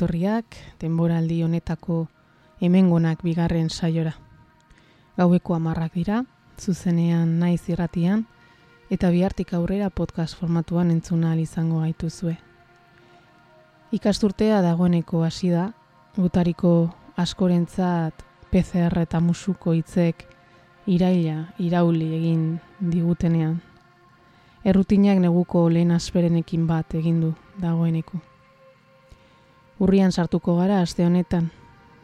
Etorriak, denboraldi honetako hemengonak bigarren saiora. Gaueko amarrak dira, zuzenean naiz irratian, eta bihartik aurrera podcast formatuan entzuna izango gaituzue. Ikasturtea dagoeneko hasi da, gutariko askorentzat PCR eta musuko hitzek iraila, irauli egin digutenean. Errutinak neguko lehen asperenekin bat egindu dagoeneko. Urrian sartuko gara aste honetan,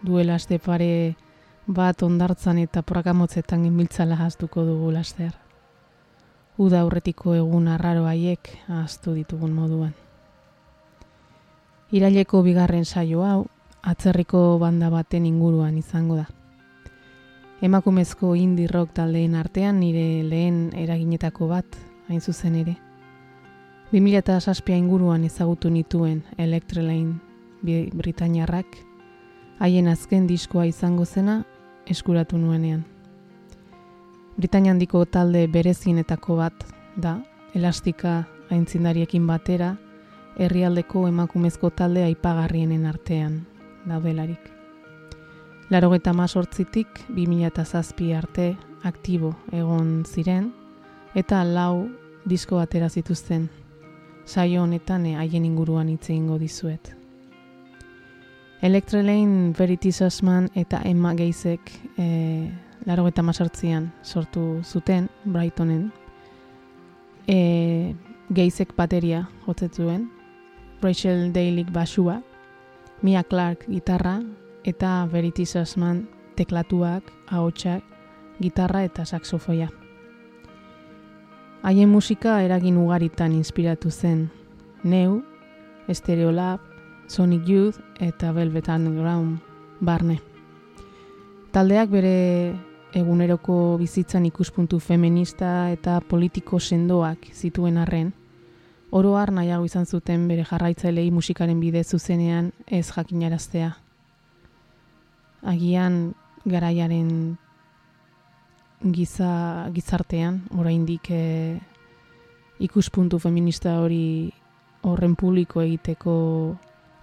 duela aste pare bat ondartzan eta prakamotzetan ginbiltzala haztuko dugu laster. Uda aurretiko egun arraro haiek ahaztu ditugun moduan. Iraileko bigarren saio hau, atzerriko banda baten inguruan izango da. Emakumezko indie rock taldeen artean nire lehen eraginetako bat, hain zuzen ere. 2006 inguruan ezagutu nituen Electrelane Britainiarrak haien azken diskoa izango zena eskuratu nuenean. Britainia handiko talde berezinetako bat da, elastika aintzindariekin batera, herrialdeko emakumezko talde aipagarrienen artean daudelarik. Laro eta mazortzitik, 2007 arte aktibo egon ziren, eta lau disko batera zituzten. Saio honetan haien inguruan hitze ingo dizuet. Electrelane Verities Osman eta Emma Geizek e, laro eta masartzian sortu zuten Brightonen. E, Geizek bateria jotzen Rachel Dailik basua, Mia Clark gitarra eta Verities Osman teklatuak, ahotsak, gitarra eta saxofoia. Haien musika eragin ugaritan inspiratu zen. Neu, Stereolab, Sonic Youth eta Velvet Underground barne. Taldeak bere eguneroko bizitzan ikuspuntu feminista eta politiko sendoak zituen arren, oro har nahiago izan zuten bere jarraitzailei musikaren bide zuzenean ez jakinaraztea. Agian garaiaren giza, gizartean, oraindik e, ikuspuntu feminista hori horren publiko egiteko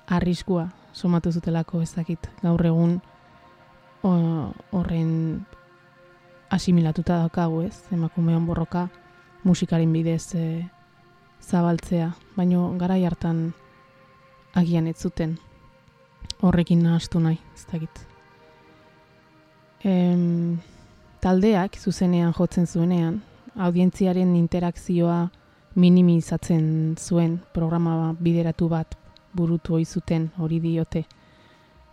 arriskua somatu zutelako ezakit gaur egun horren asimilatuta daukagu ez, emakumean borroka musikaren bidez e, zabaltzea, baino garai hartan agian ez zuten. Horrekin nahastu nahi, ez dakit. Em, taldeak zuzenean jotzen zuenean, audientziaren interakzioa minimizatzen zuen programa bideratu bat burutu ohi zuten hori diote.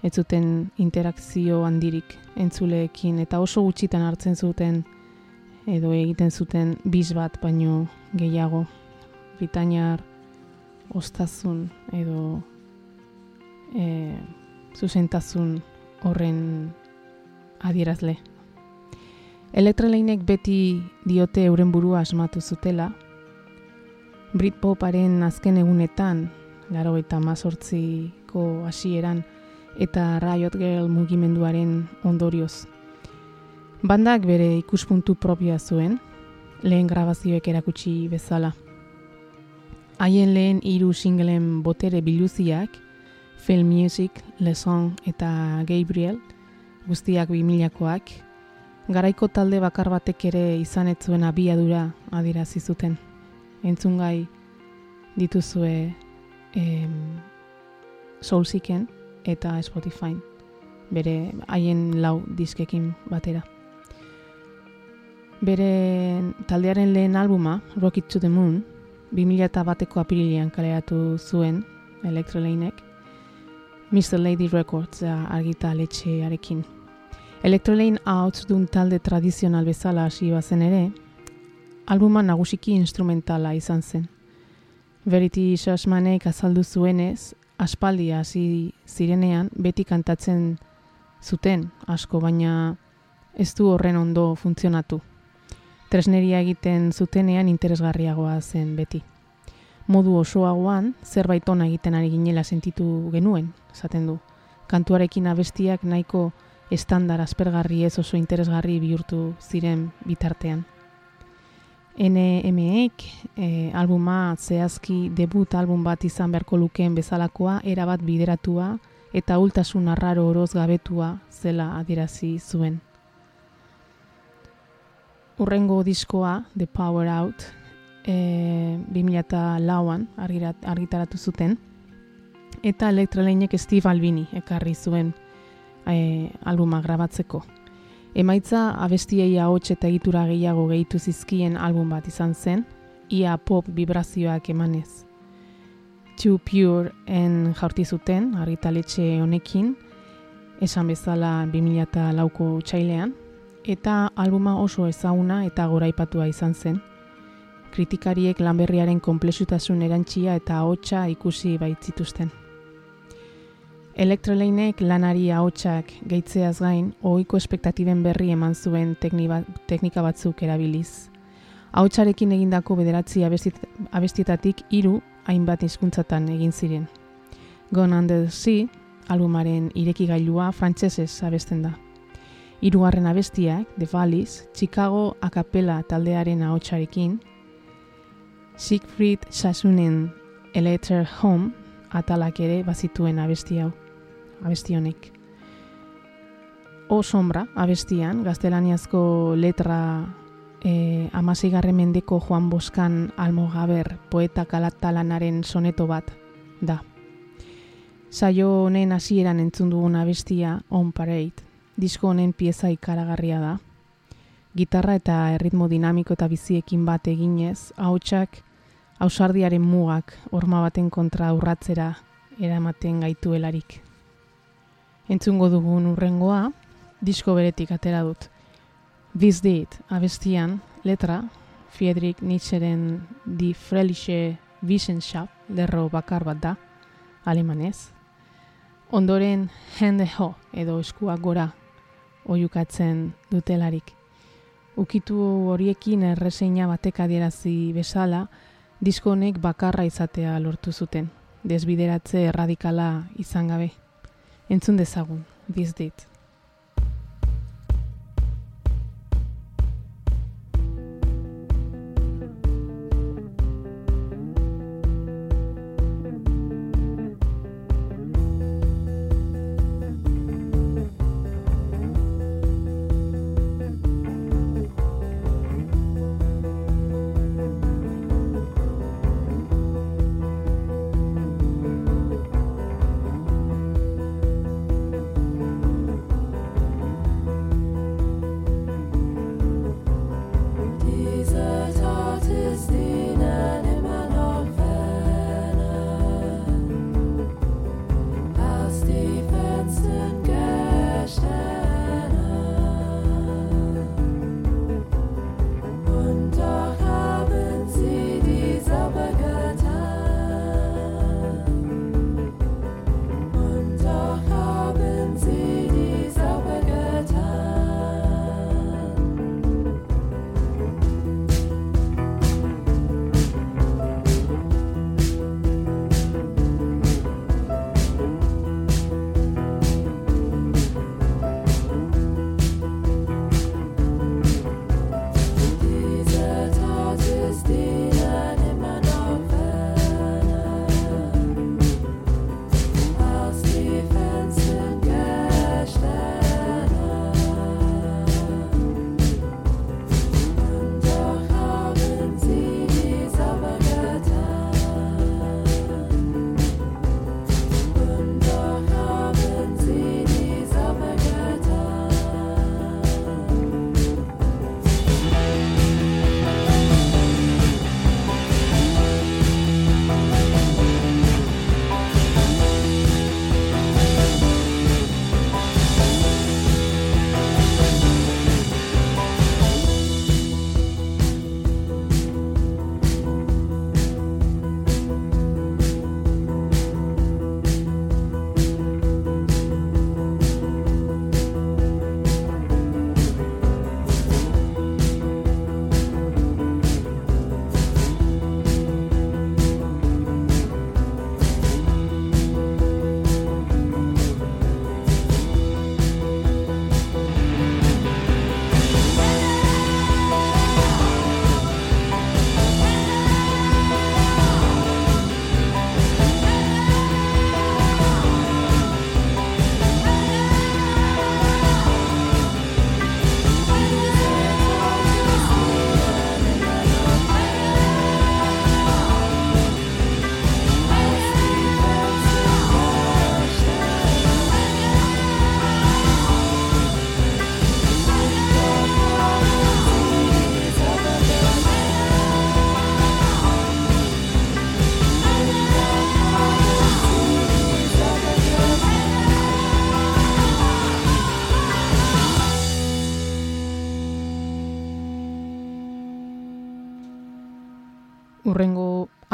Ez zuten interakzio handirik entzuleekin eta oso gutxitan hartzen zuten edo egiten zuten biz bat baino gehiago. Britainar ostazun edo e, zuzentasun horren adierazle. Elektraleinek beti diote euren burua asmatu zutela, Britpoparen azken egunetan laro eta mazortziko hasieran eta Riot Girl mugimenduaren ondorioz. Bandak bere ikuspuntu propioa zuen, lehen grabazioek erakutsi bezala. Haien lehen hiru singleen botere biluziak, Film Music, Le Song eta Gabriel, guztiak bimilakoak, garaiko talde bakar batek ere izan etzuen abiadura adirazi zuten. Entzungai dituzue em, Soulseeken eta Spotify bere haien lau diskekin batera. Bere taldearen lehen albuma, Rocket to the Moon, 2000 bateko apirilian kaleratu zuen Electroleinek, Mr. Lady Records argita letxearekin. Electrolane hauts dun talde tradizional bezala hasi bazen ere, albuma nagusiki instrumentala izan zen. Verity Shashmanek azaldu zuenez, aspaldia hasi zirenean beti kantatzen zuten asko, baina ez du horren ondo funtzionatu. Tresneria egiten zutenean interesgarriagoa zen beti. Modu osoagoan, zerbait ona egiten ari ginela sentitu genuen, esaten du. Kantuarekin abestiak nahiko estandar aspergarri ez oso interesgarri bihurtu ziren bitartean. NMEek e, albuma zehazki debut album bat izan beharko lukeen bezalakoa, erabat bideratua eta ultasun arraro oroz gabetua zela adierazi zuen. Urrengo diskoa, The Power Out, e, 2000 lauan argitaratu zuten, eta elektroleinek Steve Albini ekarri zuen e, albuma grabatzeko. Emaitza abestiei ahots eta egitura gehiago gehitu zizkien album bat izan zen, ia pop vibrazioak emanez. Too Pure en jaurti zuten, argitaletxe honekin, esan bezala 2000 lauko txailean, eta albuma oso ezaguna eta goraipatua izan zen. Kritikariek lanberriaren komplexutasun erantxia eta ahotsa ikusi baitzituzten. Elektroleinek lanari ahotsak gehitzeaz gain, ohiko espektatiben berri eman zuen teknika batzuk erabiliz. Ahotsarekin egindako bederatzi abestietatik hiru hainbat hizkuntzatan egin ziren. Gone Under the Sea, albumaren ireki gailua frantsesez abesten da. Hirugarren abestiak, The Valleys, Chicago Acapella taldearen ahotsarekin, Siegfried Sasunen Electric Home atalak ere bazituen abesti hau abesti honek. O sombra abestian, gaztelaniazko letra e, amasigarren mendeko Juan Boskan almogaber poeta kalatalanaren soneto bat da. Saio honen hasieran entzun dugun abestia On Parade, disko honen pieza ikaragarria da. Gitarra eta erritmo dinamiko eta biziekin bat eginez, hautsak ausardiaren mugak horma baten kontra urratzera eramaten gaituelarik entzungo dugun urrengoa, disko beretik atera dut. This did, abestian, letra, Friedrich Nietzscheren Die Frelische Wissenschaft, lerro bakar bat da, alemanez. Ondoren, hende ho, edo eskuak gora, oiukatzen dutelarik. Ukitu horiekin erreseina batek adierazi bezala, disko honek bakarra izatea lortu zuten, desbideratze erradikala izan gabe. Entzun dezagun, bizdit. urrengo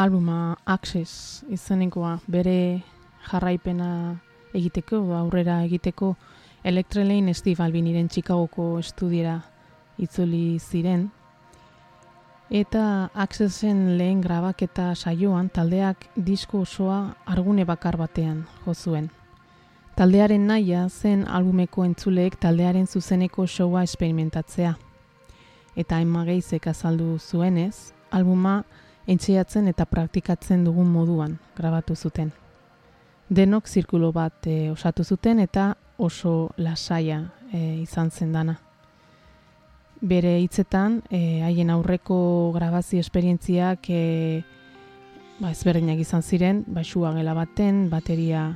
albuma Access izenekoa bere jarraipena egiteko, aurrera egiteko Electrelane Steve Albiniren Chicagoko estudiera itzuli ziren. Eta Accessen lehen grabaketa saioan taldeak disko osoa argune bakar batean jo zuen. Taldearen naia zen albumeko entzuleek taldearen zuzeneko showa esperimentatzea. Eta emageizek azaldu zuenez, albuma entxeatzen eta praktikatzen dugun moduan grabatu zuten. Denok zirkulo bat e, osatu zuten eta oso lasaia e, izan zen dana. Bere hitzetan, e, haien aurreko grabazio esperientziak e, ba, ezberdinak izan ziren, baixua gela baten, bateria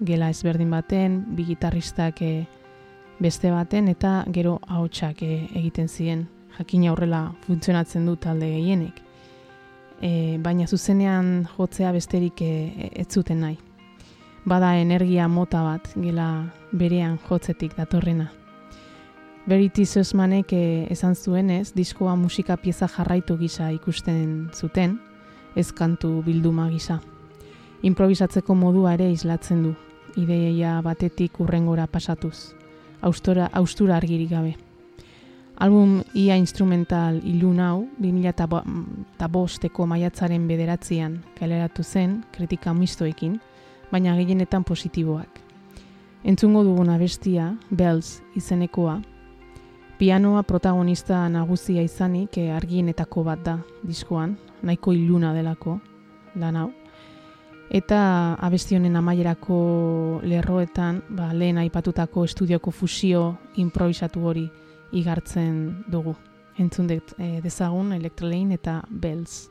gela ezberdin baten, bi gitarristak e, beste baten, eta gero ahotsak e, egiten ziren. Jakina aurrela funtzionatzen du talde gehienek e, baina zuzenean jotzea besterik e, ez zuten nahi. Bada energia mota bat gela berean jotzetik datorrena. Beriti zesmanek e, esan zuenez, diskoa musika pieza jarraitu gisa ikusten zuten, ez kantu bilduma gisa. Improvisatzeko modua ere islatzen du, ideia batetik urrengora pasatuz, austura, austura argirik gabe. Album ia instrumental ilun hau, 2005eko maiatzaren bederatzean kaleratu zen, kritika mistoekin, baina gehienetan positiboak. Entzungo duguna bestia, Bells izenekoa, pianoa protagonista nagusia izanik eh, argienetako bat da diskoan, nahiko iluna delako, lan hau. Eta abestionen amaierako lerroetan, ba, lehen aipatutako estudioko fusio improvisatu hori, igartzen dugu. Entzun eh, dezagun Electrolane eta Bells.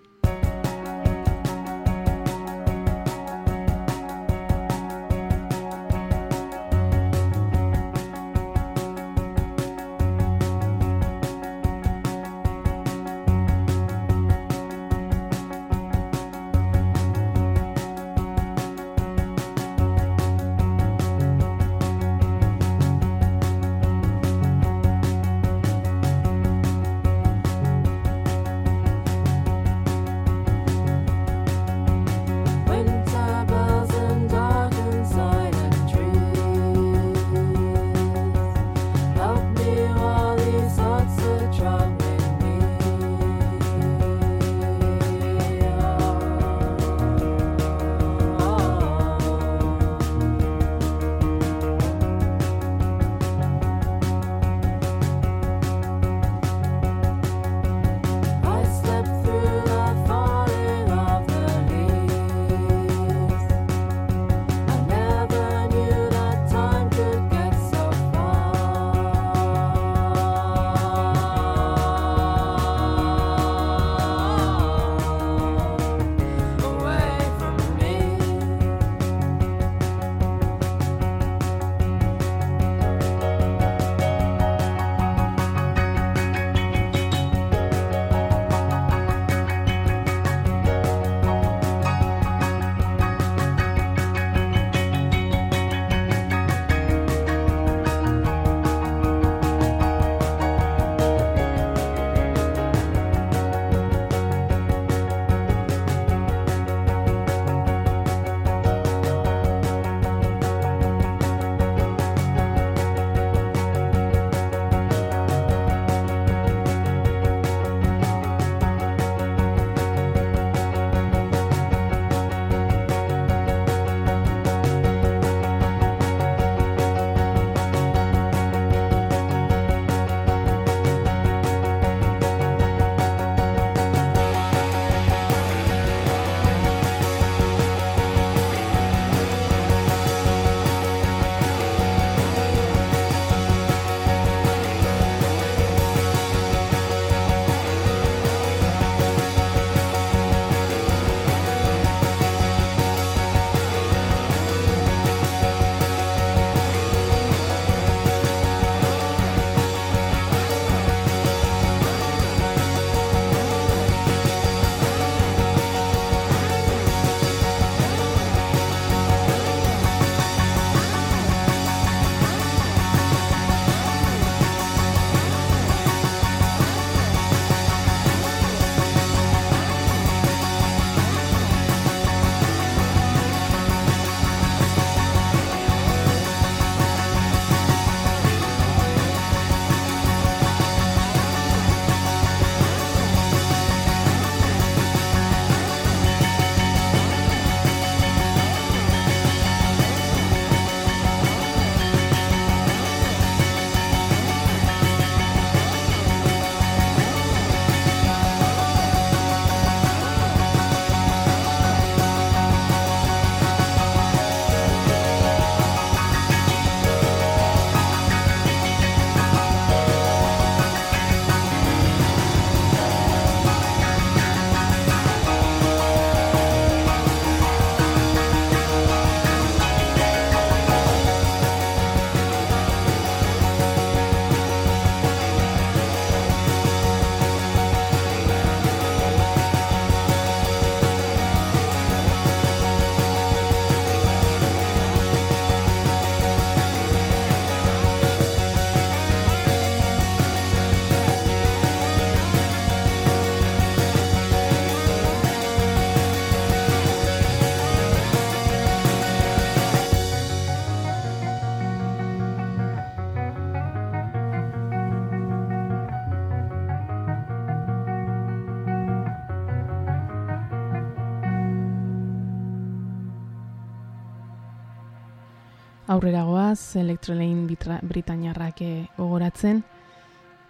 Aurrera goaz, elektrolein britainarrak gogoratzen,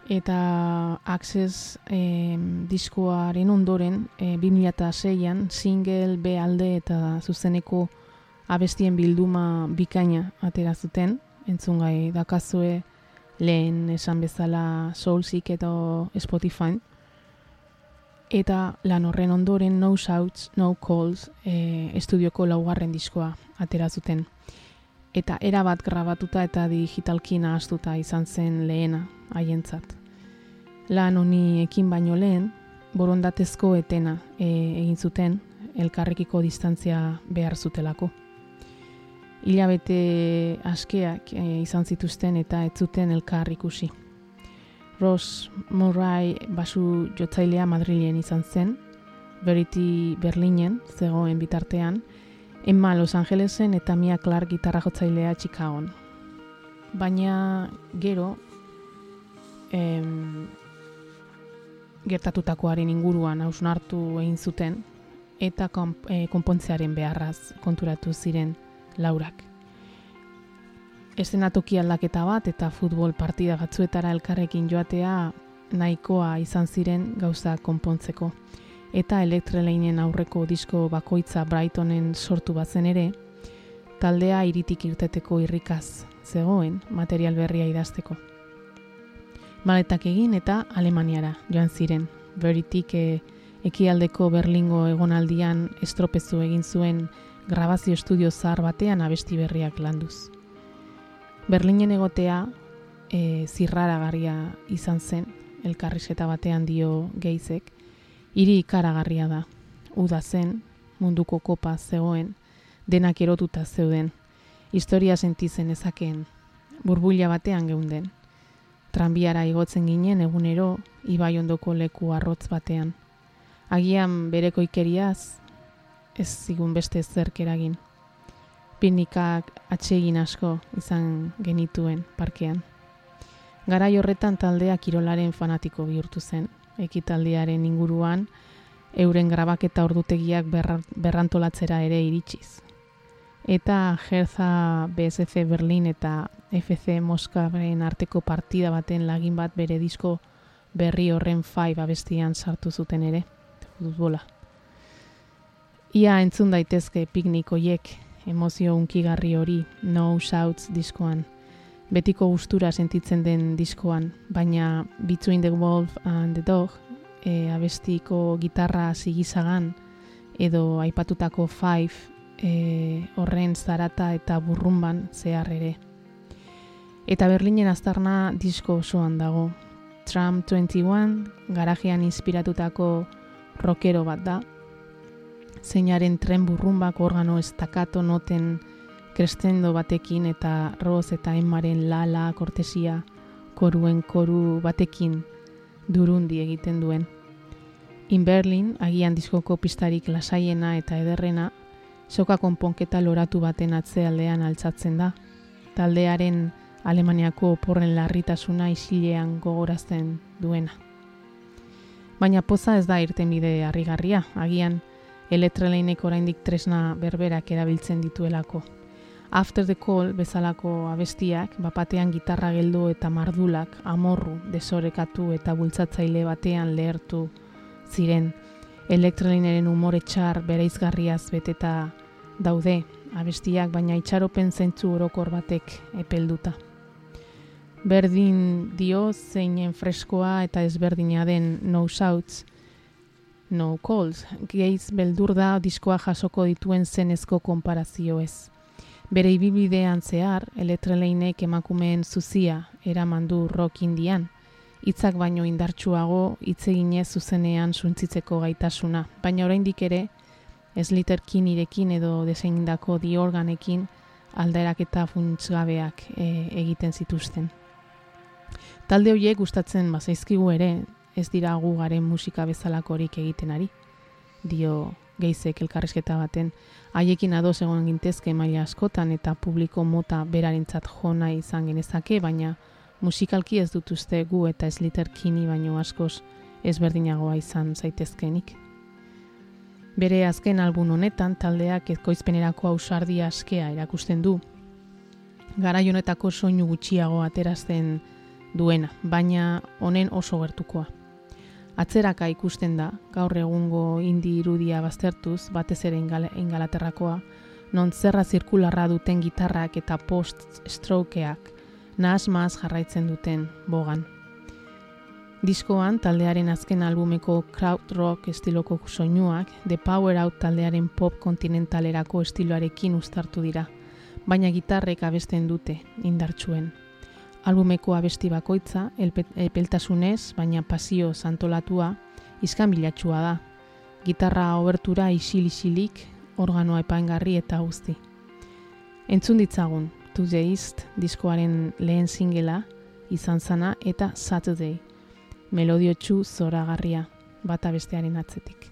eta Access e, diskoaren ondoren e, 2006an single B alde eta zuzeneko abestien bilduma bikaina atera zuten, entzungai dakazue lehen esan bezala Soulseek eta Spotify. Eta lan horren ondoren No Shouts, No Calls e, estudioko laugarren diskoa atera zuten. Eta erabat grabatuta eta digitalki nahaztuta izan zen lehena haientzat lan honi ekin baino lehen, borondatezko etena e, egin zuten elkarrekiko distantzia behar zutelako. Ilabete askeak e, izan zituzten eta ez zuten elkar ikusi. Ross Murray basu jotzailea Madrilen izan zen, Verity Berlinen zegoen bitartean, Emma Los Angelesen eta Mia Clark gitarra jotzailea Chicagoan. Baina gero, em, gertatutakoaren inguruan hausnartu egin zuten eta e, konpontzearen beharraz konturatu ziren laurak. Estenatoki aldaketa bat eta futbol partida gatzuetara elkarrekin joatea nahikoa izan ziren gauza konpontzeko. Eta elektreleinen aurreko disko bakoitza Brightonen sortu bazen ere, taldea iritik irteteko irrikaz zegoen material berria idazteko maletak egin eta Alemaniara joan ziren. Beritik e, ekialdeko Berlingo egonaldian estropezu egin zuen grabazio estudio zahar batean abesti berriak landuz. Berlinen egotea e, zirraragarria izan zen, elkarrizketa batean dio geizek, hiri ikaragarria da. Uda zen, munduko kopa zegoen, denak erotuta zeuden, historia sentitzen ezakeen, burbuila batean geunden tranbiara igotzen ginen egunero ibai ondoko leku arrotz batean. Agian bereko ikeriaz, ez zigun beste zerk eragin. Pinikak atsegin asko izan genituen parkean. Garai horretan taldea kirolaren fanatiko bihurtu zen, ekitaldiaren inguruan, euren grabaketa ordutegiak berrantolatzera ere iritsiz eta Jerza BSF Berlin eta FC Moskaren arteko partida baten lagin bat bere disko berri horren fai babestian sartu zuten ere, futbola. Ia entzun daitezke piknikoiek emozio unkigarri hori No Shouts diskoan, betiko gustura sentitzen den diskoan, baina Between the Wolf and the Dog e, abestiko gitarra sigizagan edo aipatutako Five e, horren zarata eta burrumban zehar ere. Eta Berlinen aztarna disko osoan dago. Tram 21 garajean inspiratutako rockero bat da. Zeinaren tren burrumbak organo estakato noten krestendo batekin eta roz eta emmaren lala kortesia koruen koru batekin durundi egiten duen. In Berlin, agian diskoko pistarik lasaiena eta ederrena, soka konponketa loratu baten atzealdean altzatzen da. Taldearen Alemaniako oporren larritasuna isilean gogorazten duena. Baina poza ez da irtenbide harrigarria, agian elektreleinek oraindik tresna berberak erabiltzen dituelako. After the Call bezalako abestiak, bapatean gitarra geldo eta mardulak amorru desorekatu eta bultzatzaile batean lehertu ziren, elektroninen umore txar bereizgarriaz beteta daude abestiak baina itxaropen zentzu orokor batek epelduta. Berdin dio zeinen freskoa eta ezberdina den no shouts, no calls, geiz beldur da diskoa jasoko dituen zenezko konparazio ez. Bere ibibidean zehar, eletreleinek emakumeen zuzia eraman du rock indian, hitzak baino indartsuago hitzeginez zuzenean suntzitzeko gaitasuna, baina oraindik ere ez literkin irekin edo deseindako diorganekin alderak eta funtsgabeak e, egiten zituzten. Talde horiek gustatzen bazaizkigu ere, ez dira gu garen musika bezalakorik egiten ari. Dio geizek elkarrizketa baten, haiekin ados egon gintezke maila askotan eta publiko mota berarentzat jona izan genezake, baina musikalki ez dutuzte gu eta ez literkini baino askoz ezberdinagoa izan zaitezkenik. Bere azken album honetan taldeak ezkoizpenerako ausardia askea erakusten du. Gara honetako soinu gutxiago aterazten duena, baina honen oso gertukoa. Atzeraka ikusten da, gaur egungo indi irudia baztertuz, batez ere ingalaterrakoa, non zerra zirkularra duten gitarrak eta post-strokeak nahas jarraitzen duten bogan. Diskoan taldearen azken albumeko crowd rock estiloko soinuak The Power Out taldearen pop kontinentalerako estiloarekin ustartu dira, baina gitarrek abesten dute indartsuen. Albumeko abesti bakoitza epeltasunez, baina pasio santolatua izkan bilatxua da. Gitarra obertura isil-isilik, organoa epaingarri eta guzti. Entzun ditzagun, To the East diskoaren lehen singela izan zana eta Saturday. Melodio txu zoragarria, bata bestearen atzetik.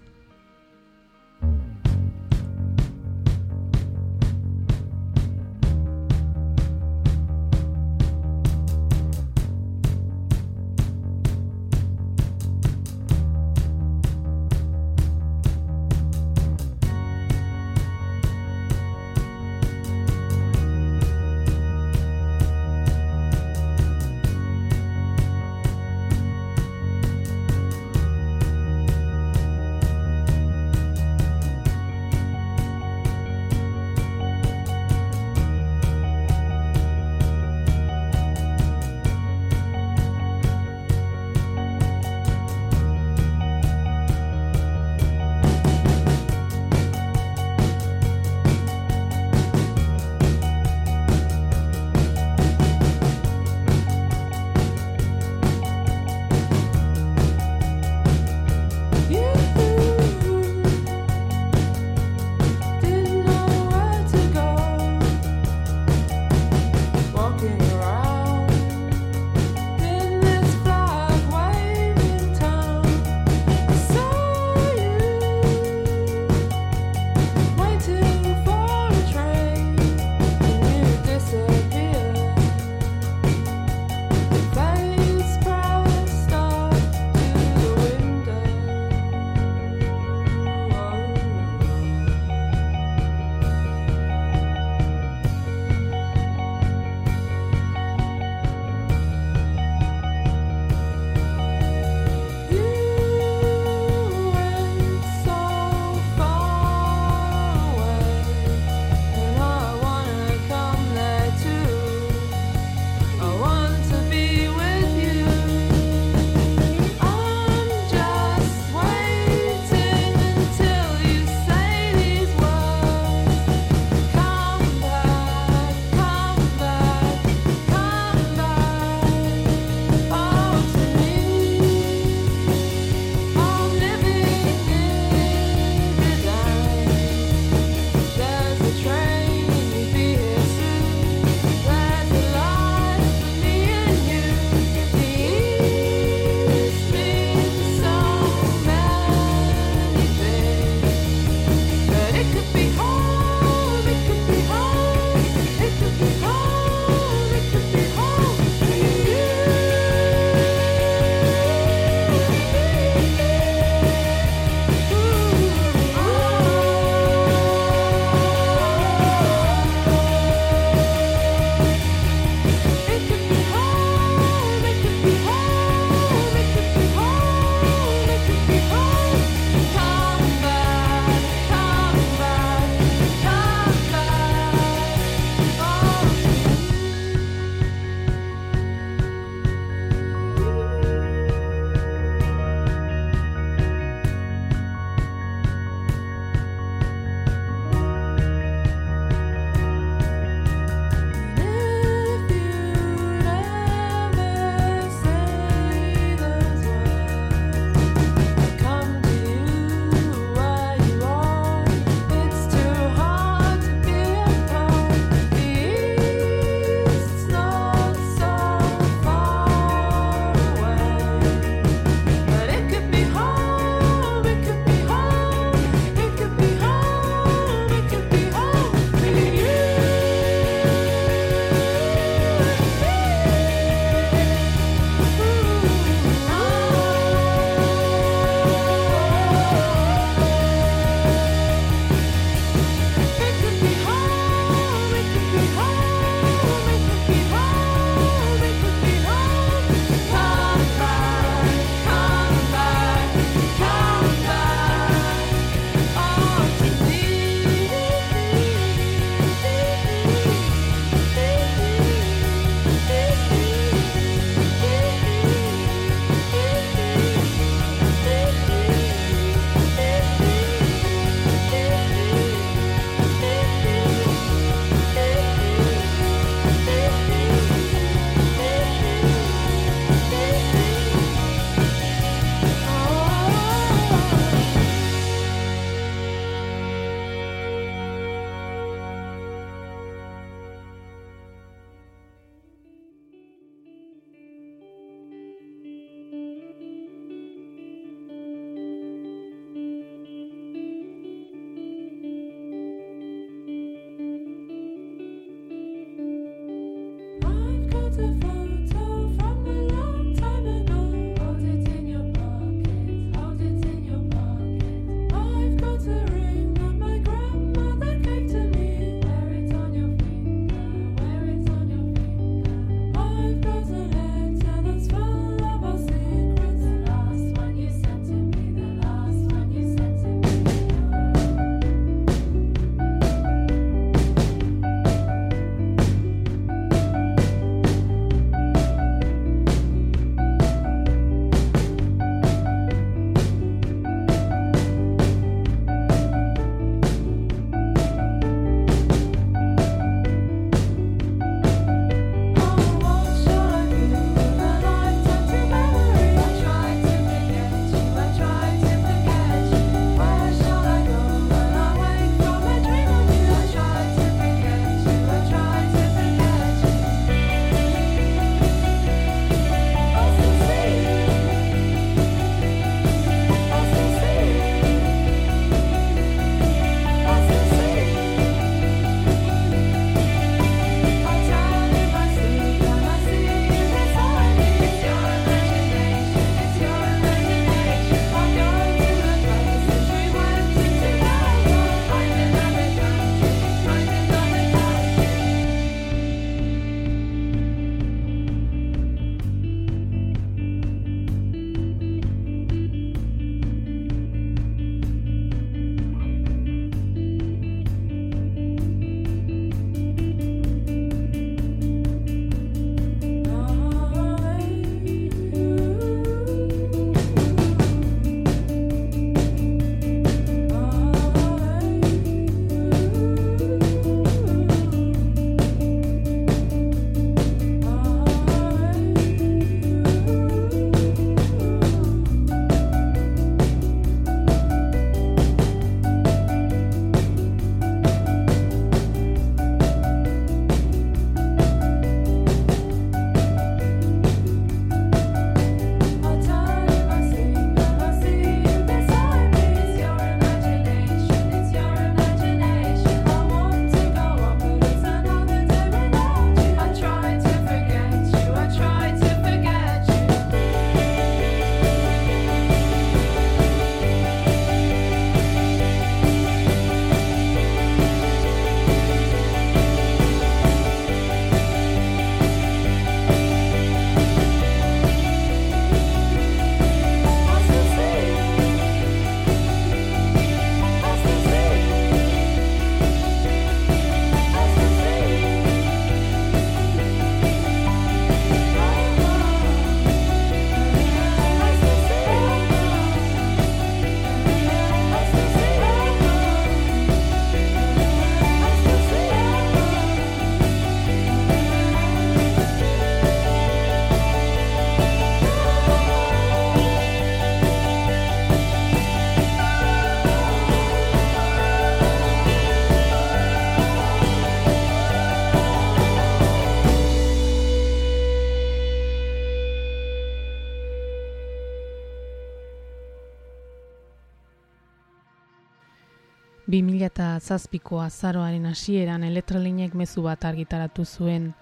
2008ko azaroaren hasieran elektrolinek mezu bat argitaratu zuen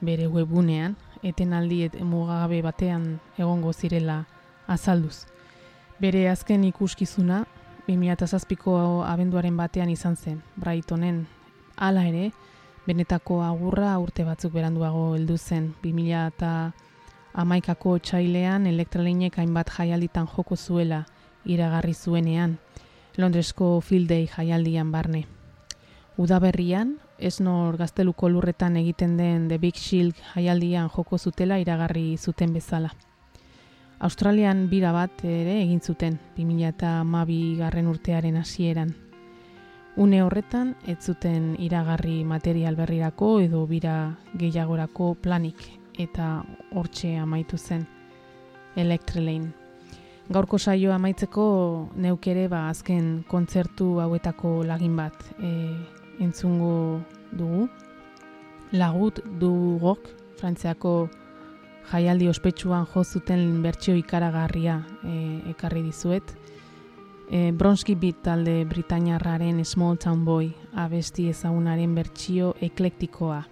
bere webunean, etenaldi et mugagabe batean egongo zirela azalduz. Bere azken ikuskizuna 2007ko abenduaren batean izan zen, Brightonen. Hala ere, benetako agurra urte batzuk beranduago heldu zen 2011ko txailean elektrolinek hainbat jaialditan joko zuela iragarri zuenean, Londresko Field Day jaialdian barne. Udaberrian, ez nor gazteluko lurretan egiten den The Big Shield jaialdian joko zutela iragarri zuten bezala. Australian bira bat ere egin zuten, 2012 garren urtearen hasieran. Une horretan, ez zuten iragarri material berrirako edo bira gehiagorako planik eta hortxe amaitu zen Electrelane. Gaurko saioa amaitzeko neuk ere ba azken kontzertu hauetako lagin bat e, entzungo dugu. Lagut dugok, frantziako jaialdi ospetsuan jo zuten bertsio ikaragarria e, ekarri dizuet. E, Bronski Beat talde Britainiarraren Small Town Boy abesti ezagunaren bertsio eklektikoa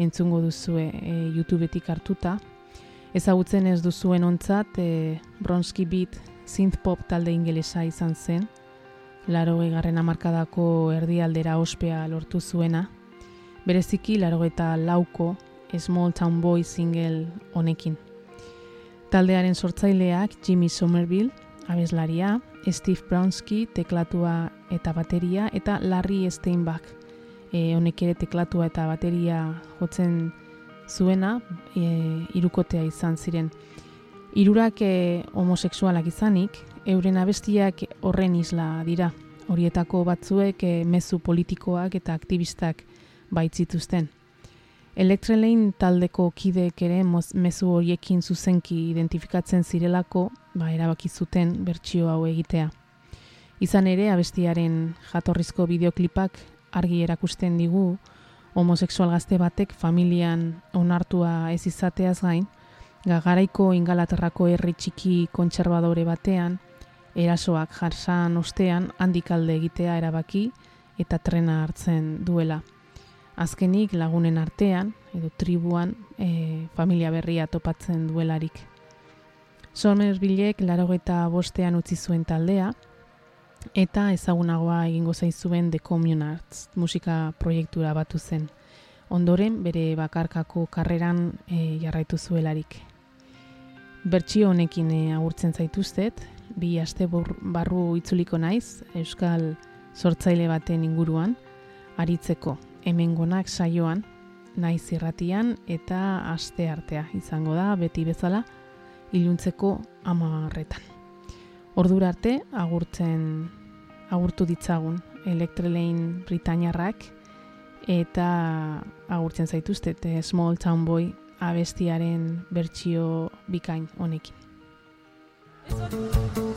entzungo duzue e, YouTubetik hartuta. Ezagutzen ez duzuen ontzat, e, Bronski Beat synth pop talde ingelesa izan zen, laro egarren amarkadako erdialdera ospea lortu zuena, bereziki laro eta lauko Small Town Boy single honekin. Taldearen sortzaileak Jimmy Somerville, abeslaria, Steve Bronsky, teklatua eta bateria, eta Larry Steinbach, e, honek ere teklatua eta bateria jotzen zuena, e, irukotea izan ziren. Irurak e, homosexualak izanik, euren abestiak horren isla dira. Horietako batzuek e, mezu politikoak eta aktivistak baitzituzten. Elektrelein taldeko kideek ere mezu horiekin zuzenki identifikatzen zirelako, ba, erabaki zuten bertsio hau egitea. Izan ere, abestiaren jatorrizko bideoklipak argi erakusten digu, homosexual gazte batek familian onartua ez izateaz gain, gagaraiko ingalaterrako herri txiki kontserbadore batean, erasoak jarsan ostean handik alde egitea erabaki eta trena hartzen duela. Azkenik lagunen artean, edo tribuan, e, familia berria topatzen duelarik. Somers bilek laro eta bostean utzi zuen taldea, eta ezagunagoa egingo zaizuen The Commune Arts musika proiektura batu zen. Ondoren bere bakarkako karreran e, jarraitu zuelarik. Bertsio honekin e, agurtzen zaituztet, bi aste barru itzuliko naiz euskal sortzaile baten inguruan aritzeko hemengonak saioan naiz irratian eta aste artea izango da beti bezala iluntzeko amarretan. Ordura arte agurtzen agurtu ditzagun Electrelein Britainiarrak eta agurtzen zaituzte Small Town Boy abestiaren bertsio bikain honekin. Thank you.